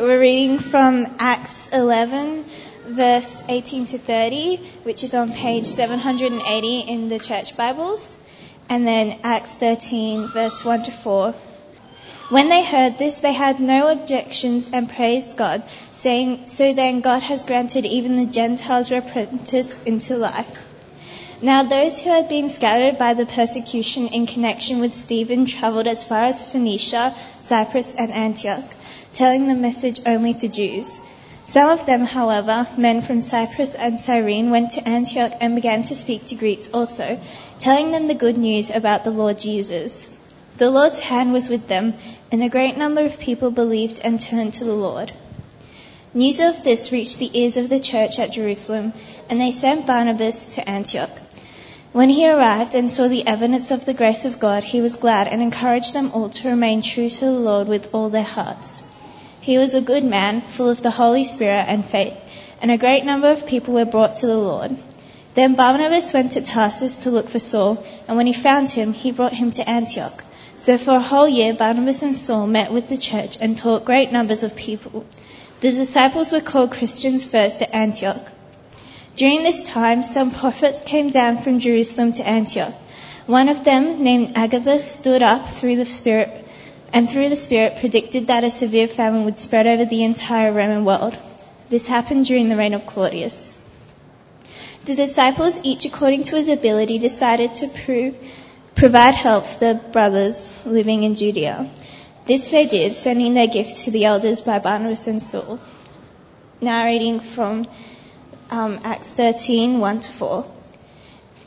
We're reading from Acts 11, verse 18 to 30, which is on page 780 in the church Bibles, and then Acts 13, verse 1 to 4. When they heard this, they had no objections and praised God, saying, So then God has granted even the Gentiles repentance into life. Now those who had been scattered by the persecution in connection with Stephen traveled as far as Phoenicia, Cyprus, and Antioch, telling the message only to Jews. Some of them, however, men from Cyprus and Cyrene, went to Antioch and began to speak to Greeks also, telling them the good news about the Lord Jesus. The Lord's hand was with them, and a great number of people believed and turned to the Lord. News of this reached the ears of the church at Jerusalem, and they sent Barnabas to Antioch. When he arrived and saw the evidence of the grace of God, he was glad and encouraged them all to remain true to the Lord with all their hearts. He was a good man, full of the Holy Spirit and faith, and a great number of people were brought to the Lord. Then Barnabas went to Tarsus to look for Saul, and when he found him, he brought him to Antioch. So for a whole year, Barnabas and Saul met with the church and taught great numbers of people. The disciples were called Christians first at Antioch. During this time, some prophets came down from Jerusalem to Antioch. One of them, named Agabus, stood up through the Spirit and through the Spirit predicted that a severe famine would spread over the entire Roman world. This happened during the reign of Claudius. The disciples, each according to his ability, decided to prove provide help for the brothers living in Judea. This they did, sending their gift to the elders by Barnabas and Saul. Narrating from um, Acts 13, 1 to 4.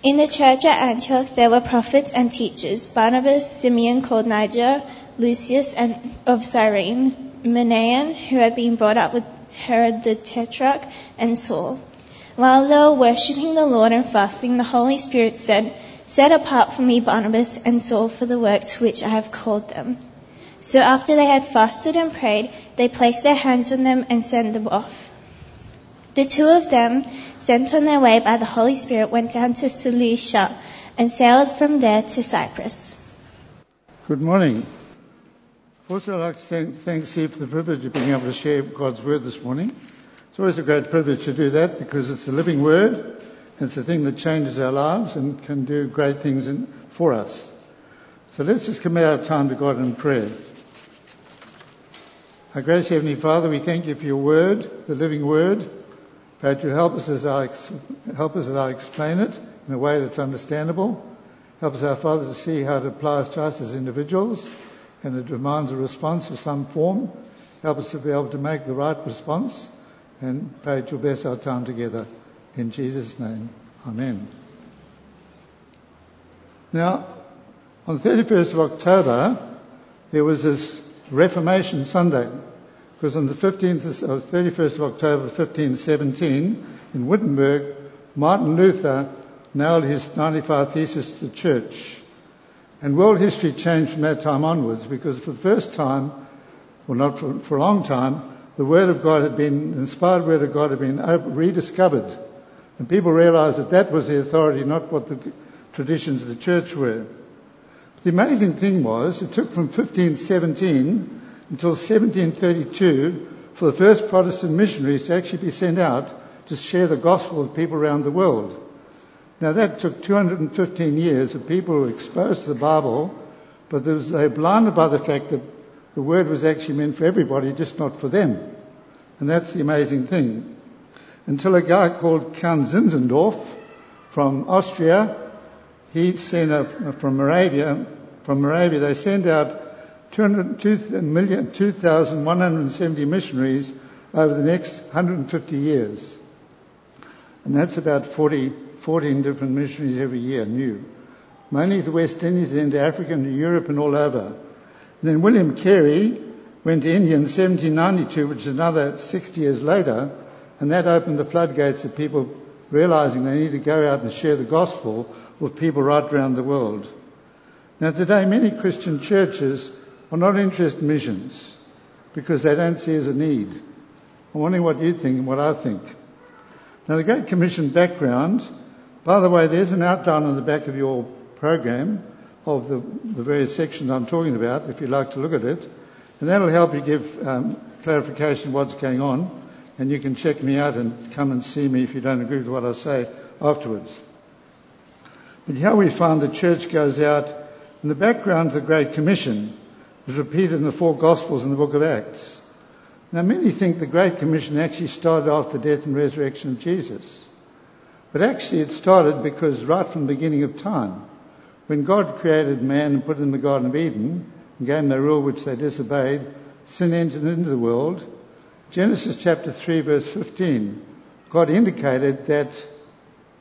In the church at Antioch there were prophets and teachers, Barnabas, Simeon called Niger, Lucius and of Cyrene, Manaen, who had been brought up with Herod the Tetrarch, and Saul. While they were worshipping the Lord and fasting, the Holy Spirit said, Set apart for me Barnabas and Saul for the work to which I have called them. So after they had fasted and prayed, they placed their hands on them and sent them off. The two of them, sent on their way by the Holy Spirit, went down to Seleucia and sailed from there to Cyprus. Good morning. First, I'd like to thank, thank Steve for the privilege of being able to share God's Word this morning. It's always a great privilege to do that because it's a living Word. And it's a thing that changes our lives and can do great things in, for us. So let's just commit our time to God in prayer. Our gracious Heavenly Father, we thank you for your Word, the living Word. Pray you help us as I help us as I explain it in a way that's understandable. Help us, our Father, to see how it applies to us as individuals, and it demands a response of some form. Help us to be able to make the right response, and pray you'll bless our time together. In Jesus' name, Amen. Now, on the 31st of October, there was this Reformation Sunday, because on the 15th, or 31st of October 1517, in Wittenberg, Martin Luther nailed his 95 Theses to the church. And world history changed from that time onwards because for the first time, well not for, for a long time, the Word of God had been, inspired Word of God had been rediscovered. And people realized that that was the authority, not what the traditions of the church were. But the amazing thing was, it took from 1517 until 1732 for the first Protestant missionaries to actually be sent out to share the gospel with people around the world. Now that took 215 years of people who exposed the Bible, but they were blinded by the fact that the word was actually meant for everybody, just not for them. And that's the amazing thing. Until a guy called Count Zinzendorf from Austria, he sent a, from Moravia, from Moravia, they sent out 2,170 missionaries over the next 150 years. And that's about 40, 14 different missionaries every year, new. Mainly to West Indies, then to Africa and to Europe and all over. And then William Carey went to India in 1792, which is another 60 years later, and that opened the floodgates of people realizing they need to go out and share the gospel with people right around the world. Now today many Christian churches are not interested in missions because they don't see it as a need. I'm wondering what you think and what I think. Now the Great Commission background, by the way, there's an outline on the back of your program of the, the various sections I'm talking about, if you'd like to look at it, and that'll help you give um, clarification of what's going on, and you can check me out and come and see me if you don't agree with what I say afterwards. But here we find the church goes out in the background of the Great Commission is repeated in the four Gospels in the book of Acts. Now, many think the Great Commission actually started after the death and resurrection of Jesus. But actually, it started because right from the beginning of time, when God created man and put him in the Garden of Eden and gave him the rule which they disobeyed, sin entered into the world. Genesis chapter 3, verse 15, God indicated that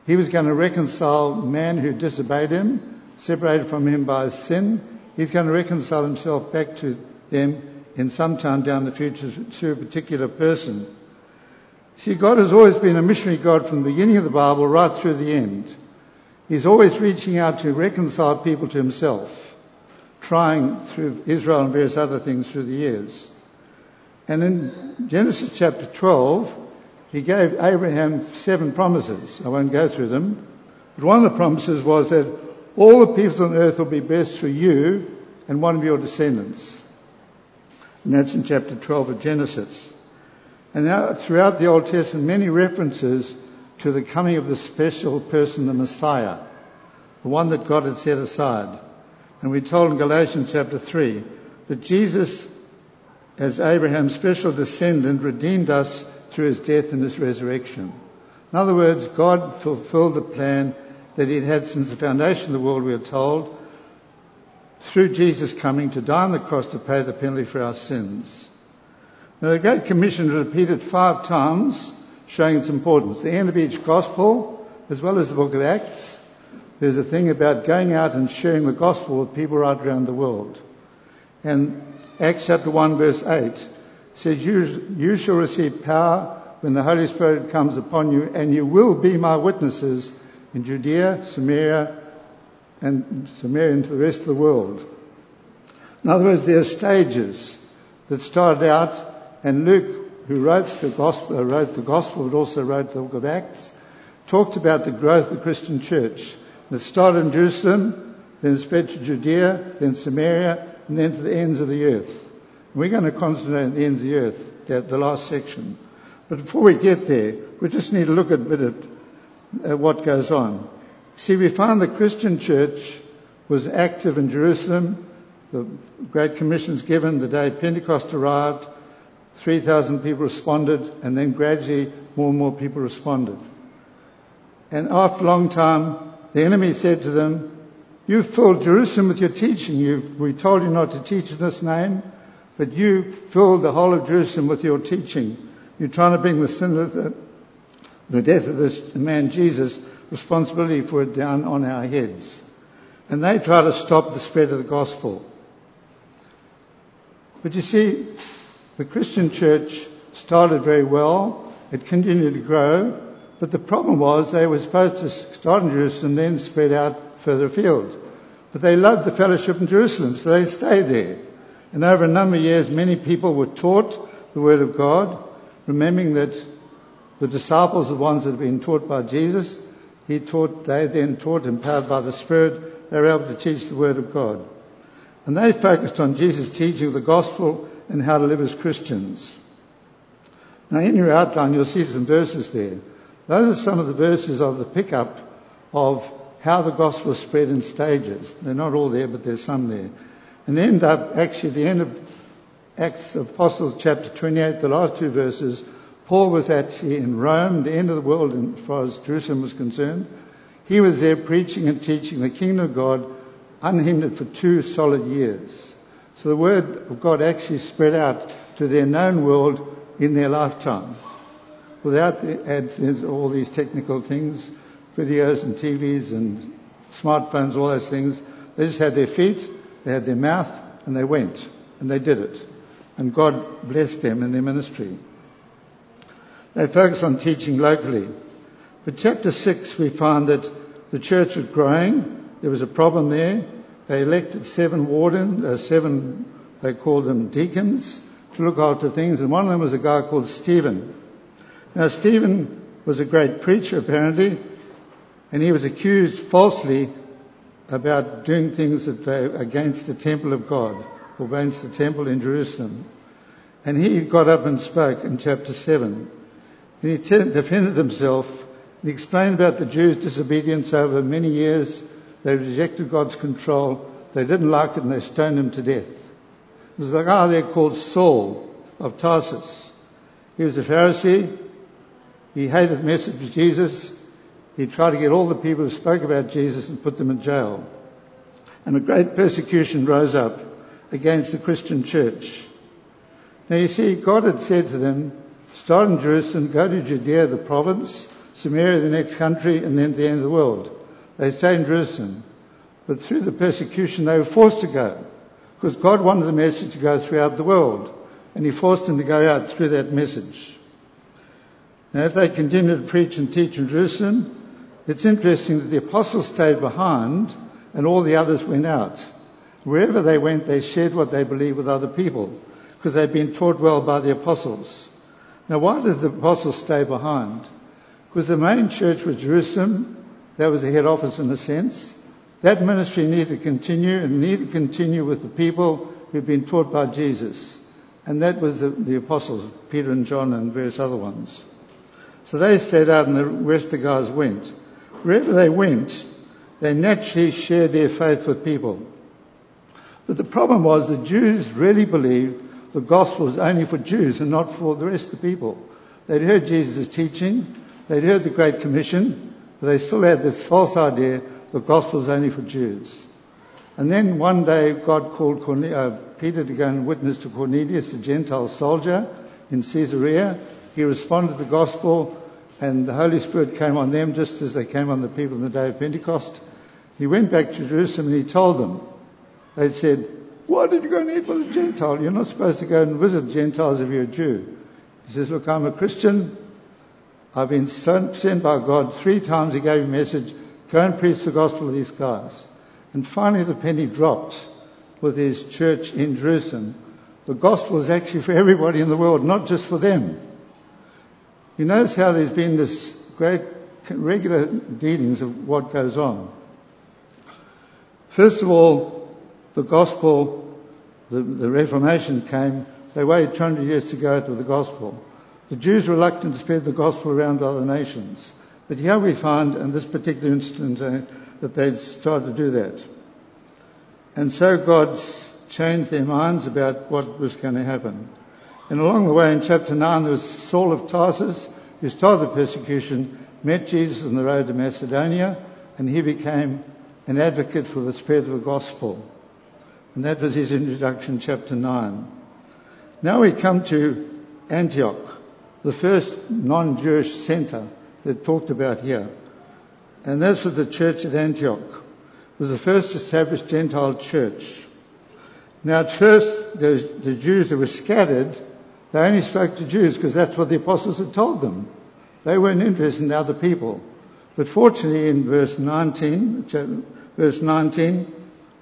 he was going to reconcile man who disobeyed him, separated from him by sin. He's going to reconcile himself back to them in some time down the future to a particular person. See, God has always been a missionary God from the beginning of the Bible right through the end. He's always reaching out to reconcile people to himself, trying through Israel and various other things through the years. And in Genesis chapter 12, he gave Abraham seven promises. I won't go through them. But one of the promises was that all the peoples on earth will be blessed through you and one of your descendants. And that's in chapter 12 of Genesis. And now throughout the Old Testament, many references to the coming of the special person, the Messiah, the one that God had set aside. And we're told in Galatians chapter 3 that Jesus, as Abraham's special descendant, redeemed us through his death and his resurrection. In other words, God fulfilled the plan that he'd had since the foundation of the world, we are told, through Jesus coming to die on the cross to pay the penalty for our sins. Now, the Great Commission is repeated five times, showing its importance. The end of each Gospel, as well as the book of Acts, there's a thing about going out and sharing the Gospel with people right around the world. And Acts chapter 1 verse 8 says, you, you shall receive power when the Holy Spirit comes upon you, and you will be my witnesses in Judea, Samaria, and Samaria and to the rest of the world. In other words, there are stages that started out, and Luke, who wrote the gospel, wrote the gospel, but also wrote the book of Acts, talked about the growth of the Christian church. And it started in Jerusalem, then spread to Judea, then Samaria, and then to the ends of the earth. And we're going to concentrate on the ends of the earth, the, the last section. But before we get there, we just need to look a bit at, at what goes on. See, we find the Christian church was active in Jerusalem. The Great Commission's given the day Pentecost arrived. 3,000 people responded, and then gradually more and more people responded. And after a long time, the enemy said to them, You filled Jerusalem with your teaching. We told you not to teach in this name, but you filled the whole of Jerusalem with your teaching. You're trying to bring the sin of the, the death of this man Jesus responsibility for it down on our heads. And they try to stop the spread of the gospel. But you see, the Christian church started very well. It continued to grow. But the problem was they were supposed to start in Jerusalem, and then spread out further afield. But they loved the fellowship in Jerusalem, so they stayed there. And over a number of years, many people were taught the Word of God, remembering that the disciples are the ones that had been taught by Jesus, he taught, they then taught, empowered by the Spirit, they were able to teach the Word of God. And they focused on Jesus' teaching the gospel and how to live as Christians. Now, in your outline, you'll see some verses there. Those are some of the verses of the pickup of how the gospel spread in stages. They're not all there, but there's some there. And end up, actually, the end of Acts of Apostles, chapter 28, the last two verses, Paul was actually in Rome, the end of the world as far as Jerusalem was concerned. He was there preaching and teaching the kingdom of God unhindered for two solid years. So the word of God actually spread out to their known world in their lifetime without all these technical things, videos and TVs and smartphones, all those things. They just had their feet, they had their mouth, and they went. And they did it. And God blessed them in their ministry. They focus on teaching locally. But chapter 6, we find that the church was growing. There was a problem there. They elected seven wardens, uh, seven, they called them deacons, to look after things. And one of them was a guy called Stephen. Now, Stephen was a great preacher, apparently, and he was accused falsely about doing things that were against the temple of God, or against the temple in Jerusalem. And he got up and spoke in chapter 7. And he defended himself. He explained about the Jews' disobedience over many years. They rejected God's control. They didn't like it and they stoned him to death. It was a guy there called Saul of Tarsus. He was a Pharisee. He hated the message of Jesus. He tried to get all the people who spoke about Jesus and put them in jail. And a great persecution rose up against the Christian church. Now you see, God had said to them, start in Jerusalem, go to Judea, the province, Samaria, the next country, and then the end of the world. They stayed in Jerusalem. But through the persecution, they were forced to go because God wanted the message to go throughout the world. And He forced them to go out through that message. Now, if they continued to preach and teach in Jerusalem, it's interesting that the apostles stayed behind and all the others went out. Wherever they went, they shared what they believed with other people because they'd been taught well by the apostles. Now, why did the apostles stay behind? Because the main church was Jerusalem. That was the head office in a sense. That ministry needed to continue and needed to continue with the people who'd been taught by Jesus. And that was the, the apostles, Peter and John and various other ones. So they stayed out and the rest of the guys went. Wherever they went, they naturally shared their faith with people. But the problem was the Jews really believed the gospel was only for Jews and not for the rest of the people. They'd heard Jesus' teaching, they'd heard the Great Commission, they still had this false idea the gospel is only for Jews. And then one day God called Corne- uh, Peter to go and witness to Cornelius, a Gentile soldier in Caesarea. He responded to the gospel and the Holy Spirit came on them just as they came on the people in the day of Pentecost. He went back to Jerusalem and he told them, they'd said, why did you go and eat with a Gentile? You're not supposed to go and visit Gentiles if you're a Jew. He says, look, I'm a Christian. I've been sent by God. Three times he gave a message. Go and preach the gospel to these guys. And finally the penny dropped with his church in Jerusalem. The gospel is actually for everybody in the world, not just for them. You notice how there's been this great regular dealings of what goes on. First of all, the gospel, the, the Reformation came, they waited 200 years to go to the gospel. The Jews were reluctant to spread the gospel around to other nations. But here we find, in this particular instance, uh, that they'd started to do that. And so God's changed their minds about what was going to happen. And along the way in chapter 9, there was Saul of Tarsus, who started the persecution, met Jesus on the road to Macedonia, and he became an advocate for the spread of the gospel. And that was his introduction, chapter 9. Now we come to Antioch, the first non-Jewish center that talked about here. And that's was the church at Antioch. Was the first established Gentile church. Now at first, the Jews that were scattered, they only spoke to Jews because that's what the apostles had told them. They weren't interested in other people. But fortunately in verse 19, uh, verse 19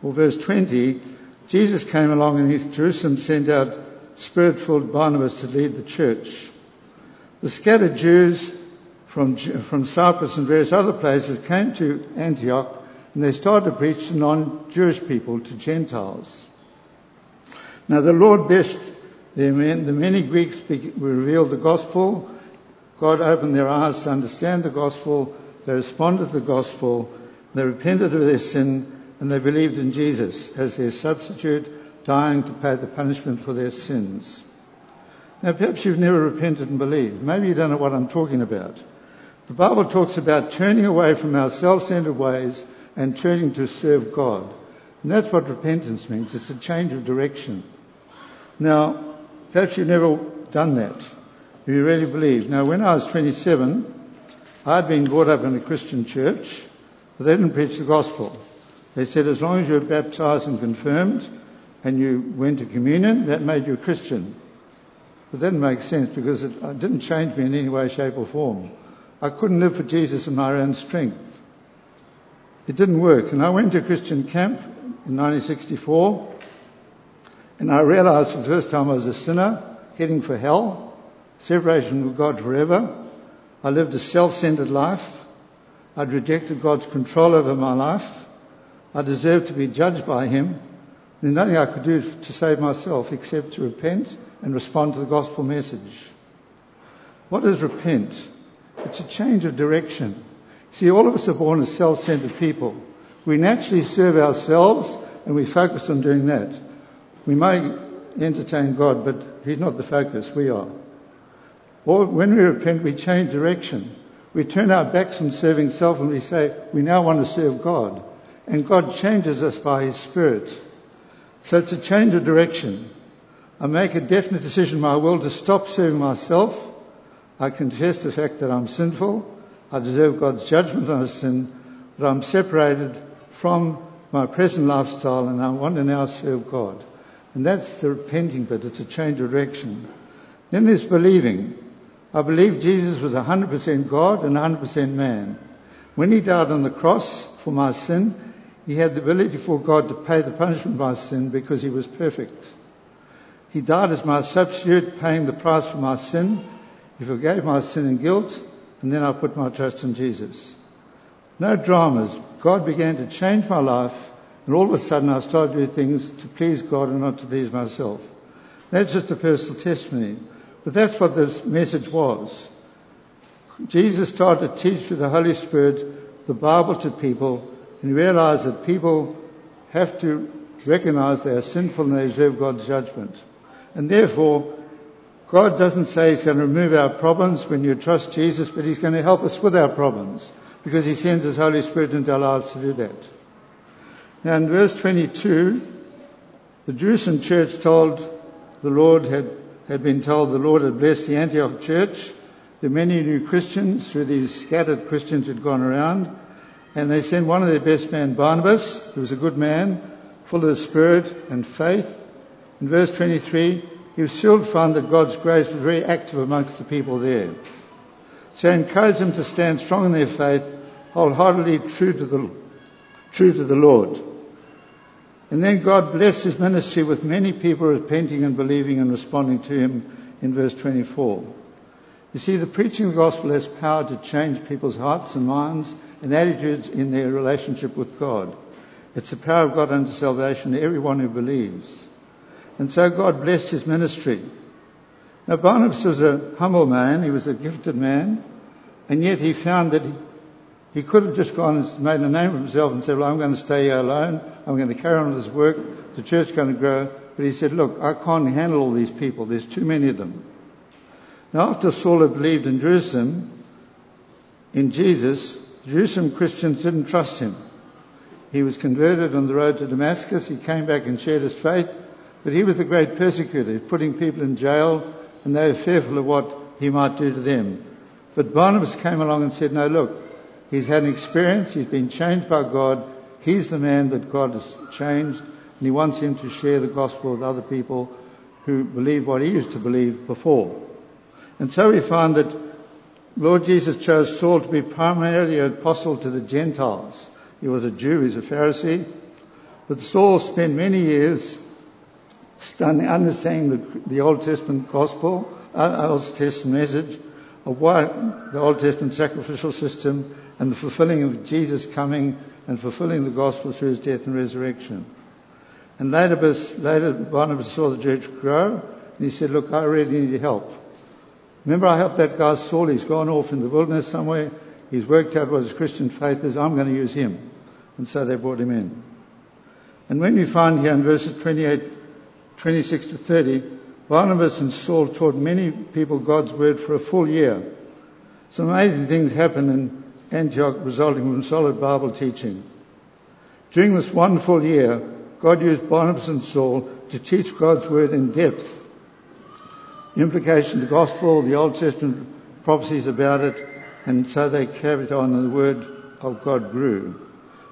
or verse 20, Jesus came along and his Jerusalem sent out spirit-filled Barnabas to lead the church. The scattered Jews from, from Cyprus and various other places came to Antioch and they started to preach to non-Jewish people, to Gentiles. Now the Lord blessed the many Greeks revealed the gospel. God opened their eyes to understand the gospel. They responded to the gospel. They repented of their sin and they believed in Jesus as their substitute, dying to pay the punishment for their sins. Now perhaps you've never repented and believed. Maybe you don't know what I'm talking about. The Bible talks about turning away from our self-centered ways and turning to serve God. And that's what repentance means. It's a change of direction. Now, perhaps you've never done that. If you really believe. Now, when I was 27, I'd been brought up in a Christian church, but they didn't preach the gospel. They said as long as you were baptized and confirmed and you went to communion, that made you a Christian. But that didn't make sense because it didn't change me in any way, shape or form. I couldn't live for Jesus in my own strength. It didn't work. And I went to Christian camp in 1964 and I realized for the first time I was a sinner heading for hell, separation from God forever. I lived a self-centered life. I'd rejected God's control over my life. I deserved to be judged by Him. There's nothing I could do to save myself except to repent and respond to the gospel message. What is repent? It's a change of direction. See, all of us are born as self-centered people. We naturally serve ourselves and we focus on doing that. We may entertain God, but He's not the focus, we are. Or when we repent, we change direction. We turn our backs on serving self and we say, we now want to serve God. And God changes us by His Spirit. So it's a change of direction. I make a definite decision my will to stop serving myself. I confess the fact that I'm sinful. I deserve God's judgment on sin, but I'm separated from my present lifestyle and I want to now serve God. And that's the repenting bit. It's a change of direction. Then there's believing. I believe Jesus was 100% God and 100% man. When he died on the cross for my sin, he had the ability for God to pay the punishment of my sin because he was perfect. He died as my substitute, paying the price for my sin. He forgave my sin and guilt, and then I put my trust in Jesus. No dramas. God began to change my life, and all of a sudden I started doing things to please God and not to please myself. That's just a personal testimony. But that's what this message was. Jesus started to teach through the Holy Spirit the Bible to people, and he realized that people have to recognize they are sinful and they deserve God's judgment. And therefore, God doesn't say He's going to remove our problems when you trust Jesus, but He's going to help us with our problems because He sends His Holy Spirit into our lives to do that. Now in verse 22, the Jerusalem church told the Lord had had been told the Lord had blessed the Antioch church. the many new Christians through these scattered Christians who'd gone around. And they sent one of their best men, Barnabas, who was a good man, full of the Spirit and faith. In verse 23, he still find that God's grace was very active amongst the people there. So he encouraged them to stand strong in their faith, wholeheartedly true to the, true to the Lord. And then God blessed his ministry with many people repenting and believing and responding to him in verse 24. You see, the preaching of the gospel has power to change people's hearts and minds and attitudes in their relationship with God. It's the power of God unto salvation to everyone who believes. And so God blessed his ministry. Now Barnabas was a humble man, he was a gifted man, and yet he found that he, could have just gone and made a name of himself and said, well, I'm going to stay here alone. I'm going to carry on with this work. The church's going to grow. But he said, look, I can't handle all these people. There's too many of them. Now, after Saul had believed in Jerusalem, in Jesus, Jerusalem Christians didn't trust him. He was converted on the road to Damascus. He came back and shared his faith. But he was the great persecutor, putting people in jail, and they were fearful of what he might do to them. But Barnabas came along and said, no, look, He's had an experience. He's been changed by God. He's the man that God has changed, and he wants him to share the gospel with other people who believe what he used to believe before. And so we find that Lord Jesus chose Saul to be primarily an apostle to the Gentiles. He was a Jew, he's a Pharisee. But Saul spent many years understanding the, the Old Testament gospel, uh, Old Testament message of what the Old Testament sacrificial system and the fulfilling of Jesus coming and fulfilling the gospel through his death and resurrection. And later, later Barnabas saw the church grow and he said, look, I really need your help. Remember I helped that guy Saul, he's gone off in the wilderness somewhere, he's worked out what his Christian faith is, I'm going to use him. And so they brought him in. And when we find here in verses 28, 26 to 30, Barnabas and Saul taught many people God's word for a full year. Some amazing things happened in Antioch resulting from solid Bible teaching. During this wonderful year, God used Barnabas and Saul to teach God's word in depth. The implication of the gospel, the Old Testament prophecies about it, and so they carried on and the word of God grew.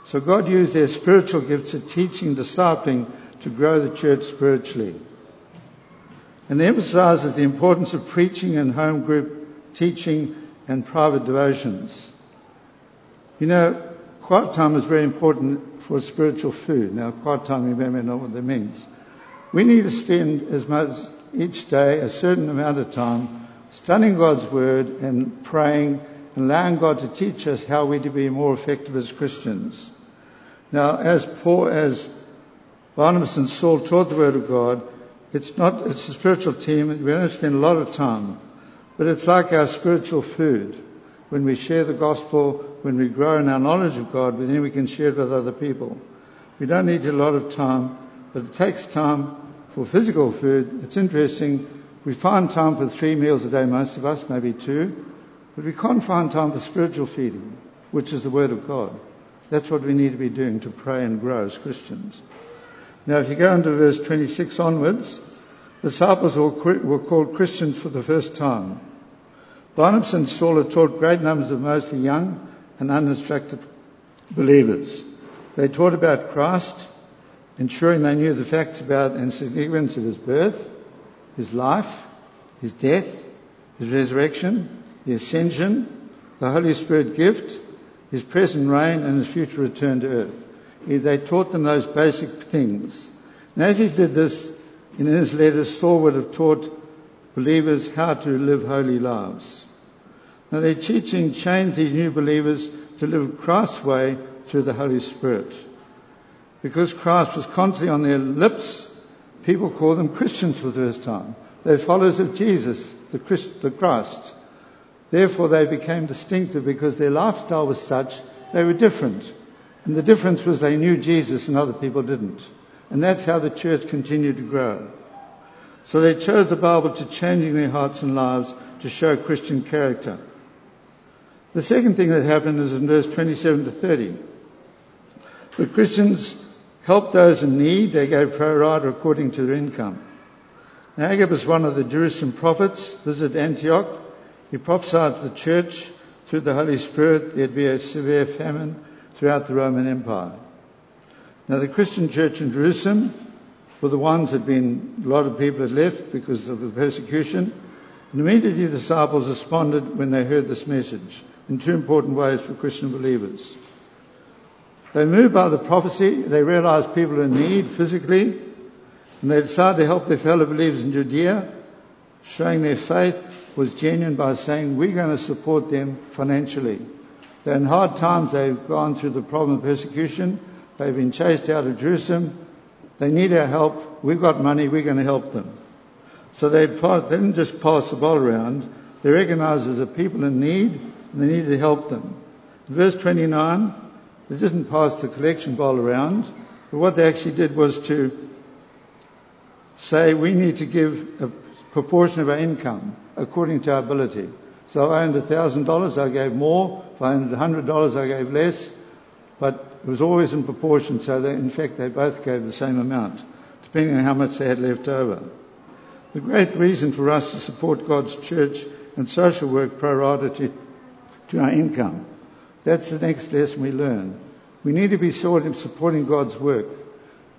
So God used their spiritual gifts of teaching, discipling to grow the church spiritually. And emphasizes the importance of preaching and home group teaching and private devotions. You know, quiet time is very important for spiritual food. Now, quiet time, you may know what that means. We need to spend as much each day a certain amount of time studying God's Word and praying and allowing God to teach us how we to be more effective as Christians. Now, as poor as Barnabas and Saul taught the Word of God, It's not, it's a spiritual team. We don't spend a lot of time, but it's like our spiritual food. When we share the gospel, when we grow in our knowledge of God, then we can share it with other people. We don't need a lot of time, but it takes time for physical food. It's interesting. We find time for three meals a day, most of us, maybe two, but we can't find time for spiritual feeding, which is the Word of God. That's what we need to be doing to pray and grow as Christians. Now, if you go into verse 26 onwards, the disciples were called Christians for the first time. Barnabas and Saul had taught great numbers of mostly young and uninstructed believers. They taught about Christ, ensuring they knew the facts about and significance of his birth, his life, his death, his resurrection, the ascension, the Holy Spirit gift, his present reign, and his future return to earth. They taught them those basic things. And as he did this, in his letters, Saul would have taught believers how to live holy lives. Now their teaching changed these new believers to live Christ's way through the Holy Spirit. Because Christ was constantly on their lips, people called them Christians for the first time. They're followers of Jesus, the, Christ, the Christ. Therefore they became distinctive because their lifestyle was such, they were different. And the difference was they knew Jesus and other people didn't. And that's how the church continued to grow. So they chose the Bible to changing their hearts and lives to show Christian character. The second thing that happened is in verse 27 to 30. The Christians helped those in need. They gave pro rata according to their income. Now, Agabus, one of the Jerusalem prophets, visited Antioch. He prophesied to the church through the Holy Spirit there'd be a severe famine throughout the Roman Empire. Now, the Christian church in Jerusalem were the ones that had been, a lot of people had left because of the persecution. And immediately the disciples responded when they heard this message in two important ways for Christian believers. They moved by the prophecy, they realized people in need physically, and they decided to help their fellow believers in Judea, showing their faith was genuine by saying, we're going to support them financially. In hard times. They've gone through the problem of persecution. They've been chased out of Jerusalem. They need our help. We've got money. We're going to help them. So they, they didn't just pass the ball around. They recognized there's a people in need and they needed to help them. verse 29, they didn't pass the collection bowl around, but what they actually did was to say we need to give a proportion of our income according to our ability. So I owned $1,000, I gave more. Owned $100, I gave less. But it was always in proportion, so they, in fact they both gave the same amount, depending on how much they had left over. The great reason for us to support God's church and social work to, to our income. That's the next lesson we learn. We need to be sought in supporting God's work.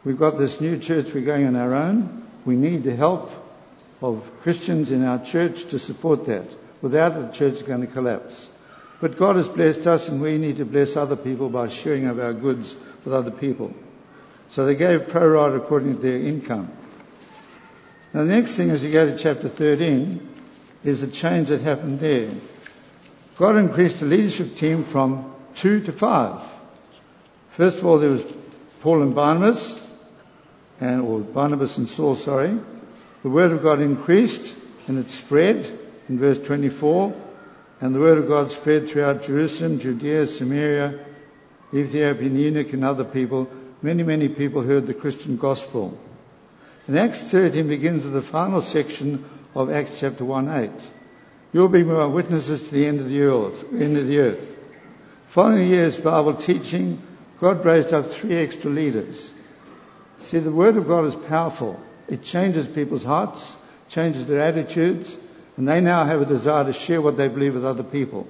We've got this new church we're going on our own. We need the help of Christians in our church to support that. Without it, the church is going to collapse. But God has blessed us and we need to bless other people by sharing of our goods with other people. So they gave pro rata according to their income. Now the next thing as you go to chapter 13 is the change that happened there. God increased the leadership team from two to five. First of all, there was Paul and Barnabas, and, or Barnabas and Saul, sorry. The word of God increased and it spread in verse 24. And the word of God spread throughout Jerusalem, Judea, Samaria, Ethiopian eunuch and other people. Many, many people heard the Christian gospel. And Acts 13 begins with the final section of Acts chapter 1 8. You'll be my witnesses to the end of the earth. End of the earth. Following the years Bible teaching, God raised up three extra leaders. See, the Word of God is powerful. It changes people's hearts, changes their attitudes, and they now have a desire to share what they believe with other people.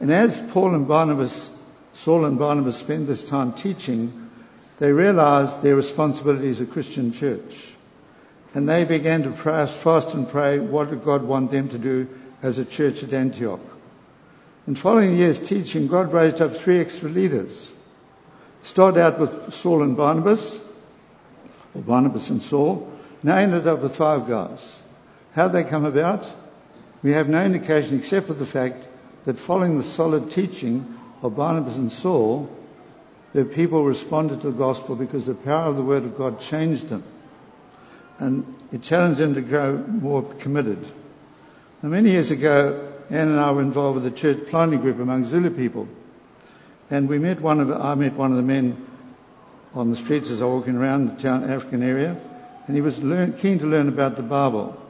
And as Paul and Barnabas, Saul and Barnabas spent this time teaching, they realized their responsibility as a Christian church. And they began to fast and pray, what did God want them to do as a church at Antioch? And following the year's teaching, God raised up three extra leaders. Started out with Saul and Barnabas, or Barnabas and Saul, now ended up with five guys. How'd they come about? We have no indication except for the fact that following the solid teaching of Barnabas and Saul, the people responded to the gospel because the power of the word of God changed them. And It challenged them to grow more committed. Now, many years ago, Anne and I were involved with a church planting group among Zulu people. And we met one of, I met one of the men on the streets as I was walking around the town African area, and he was learn, keen to learn about the Bible.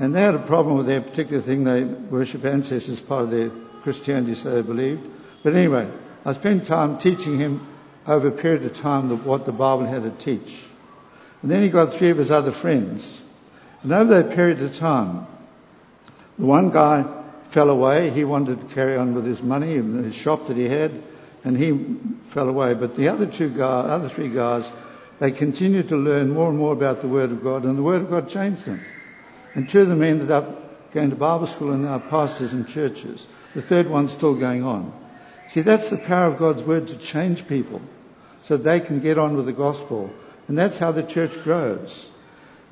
And they had a problem with their particular thing. They worship ancestors, part of their Christianity, so they believed. But anyway, I spent time teaching him over a period of time what the Bible had to teach. And then he got three of his other friends. And over that period of time, the one guy fell away. He wanted to carry on with his money and his shop that he had, and he fell away. But the other two guys, other three guys, they continued to learn more and more about the Word of God, and the Word of God changed them. And two of them ended up going to Bible school and now pastors in churches. The third one's still going on. See, that's the power of God's Word to change people so they can get on with the gospel. And that's how the church grows.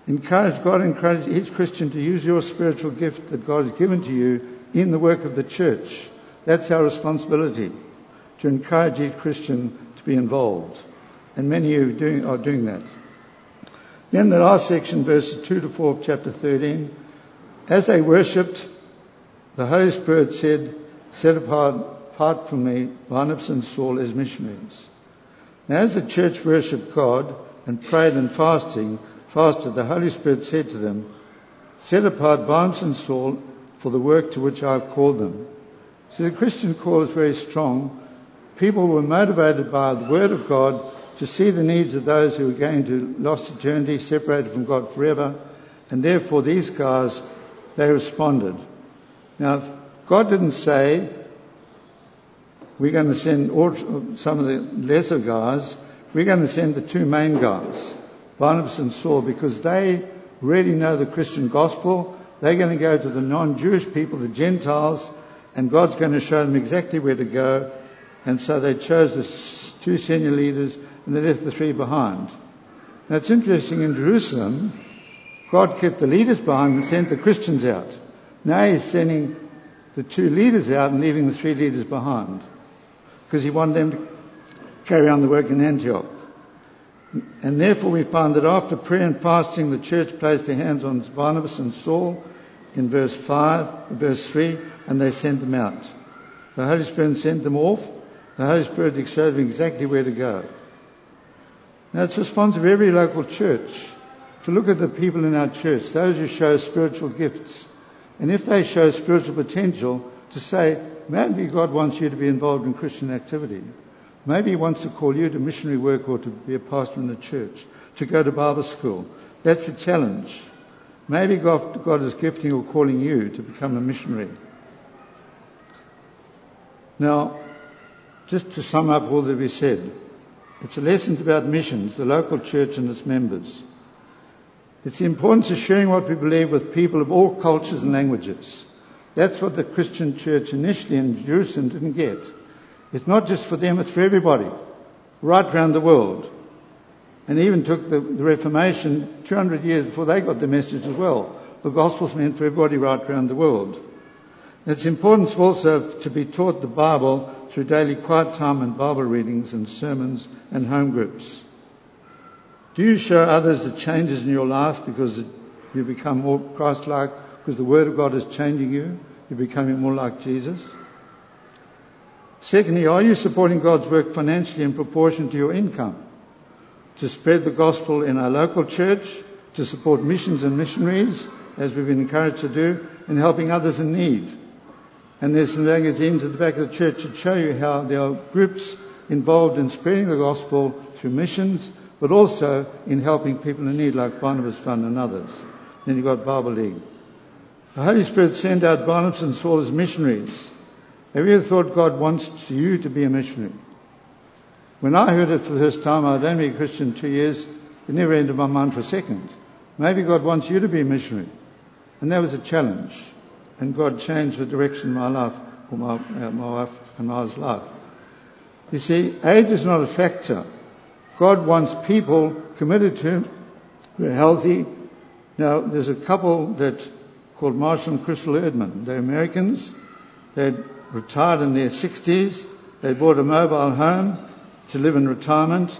Encourage God, encourage each Christian to use your spiritual gift that God has given to you in the work of the church. That's our responsibility, to encourage each Christian to be involved. And many of you are doing that. Then the last section, verses 2 to 4 of chapter 13. As they worshipped, the Holy Spirit said, Set apart, apart from me Barnabas and Saul as missionaries. Now, as the church worshipped God and prayed and fasting, fasted, the Holy Spirit said to them, Set apart Barnabas and Saul for the work to which I have called them. See, the Christian call is very strong. People were motivated by the Word of God to see the needs of those who were going to lost eternity, separated from God forever, and therefore these guys, they responded. Now, God didn't say, we're going to send all, some of the lesser guys, we're going to send the two main guys, Barnabas and Saul, because they really know the Christian gospel. They're going to go to the non-Jewish people, the Gentiles, and God's going to show them exactly where to go. And so they chose the two senior leaders and they left the three behind. Now it's interesting in Jerusalem, God kept the leaders behind and sent the Christians out. Now he's sending the two leaders out and leaving the three leaders behind because he wanted them to carry on the work in Antioch. And therefore we find that after prayer and fasting, the church placed their hands on Barnabas and Saul in verse 5, verse 3, and they sent them out. The Holy Spirit sent them off. The Holy Spirit showed them exactly where to go. Now it's response of every local church to look at the people in our church, those who show spiritual gifts. And if they show spiritual potential, to say, maybe God wants you to be involved in Christian activity. Maybe He wants to call you to missionary work or to be a pastor in the church, to go to Bible school. That's a challenge. Maybe God, God is gifting or calling you to become a missionary. Now, just to sum up all that we said, it's a lesson about missions, the local church and its members. It's the importance of sharing what we believe with people of all cultures and languages. That's what the Christian church initially in Jerusalem didn't get. It's not just for them, it's for everybody, right around the world. And even took the, the Reformation 200 years before they got the message as well. The gospel's meant for everybody right around the world. It's important also to be taught the Bible through daily quiet time and Bible readings and sermons and home groups. Do you show others the changes in your life because you become more Christ-like, because the Word of God is changing you? You're becoming more like Jesus? Secondly, are you supporting God's work financially in proportion to your income? To spread the gospel in our local church, to support missions and missionaries, as we've been encouraged to do, and helping others in need. And there's some magazines at the back of the church that show you how there are groups involved in spreading the gospel through missions, but also in helping people in need like Barnabas Fund and others. Then you've got Bible League. The Holy Spirit sent out Barnabas and Saul as missionaries. Have you ever thought God wants you to be a missionary? When I heard it for the first time, I'd only been a Christian two years, it never entered my mind for a second. Maybe God wants you to be a missionary. And that was a challenge and God changed the direction of my life, or my, uh, my wife and my wife's life. You see, age is not a factor. God wants people committed to Him who are healthy. Now, there's a couple that called Marshall and Crystal Erdman. They're Americans. They'd retired in their 60s. They bought a mobile home to live in retirement.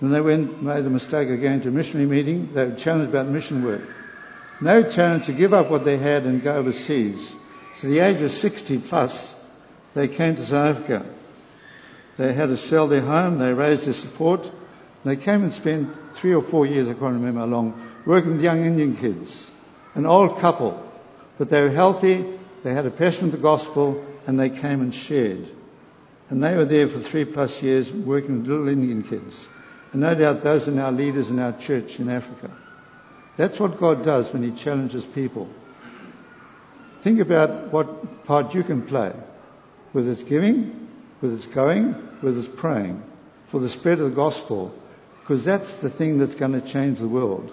Then they went, made the mistake of going to a missionary meeting. They were challenged about mission work. No challenge to give up what they had and go overseas. So the age of 60 plus, they came to South Africa. They had to sell their home. They raised their support. They came and spent three or four years, I can't remember how long, working with young Indian kids. An old couple. But they were healthy. They had a passion for the gospel and they came and shared. And they were there for three plus years working with little Indian kids. And no doubt those are now leaders in our church in Africa. That's what God does when He challenges people. Think about what part you can play, whether it's giving, whether it's going, whether it's praying for the spread of the gospel, because that's the thing that's going to change the world.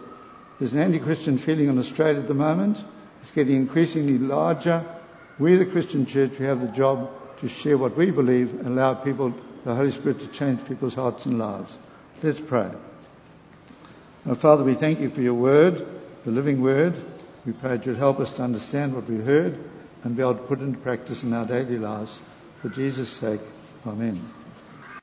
There's an anti-Christian feeling in Australia at the moment. It's getting increasingly larger. We, the Christian church, we have the job to share what we believe and allow people, the Holy Spirit, to change people's hearts and lives. Let's pray. Now, Father, we thank you for your word, the living word. We pray that you'd help us to understand what we've heard and be able to put into practice in our daily lives. For Jesus' sake, Amen.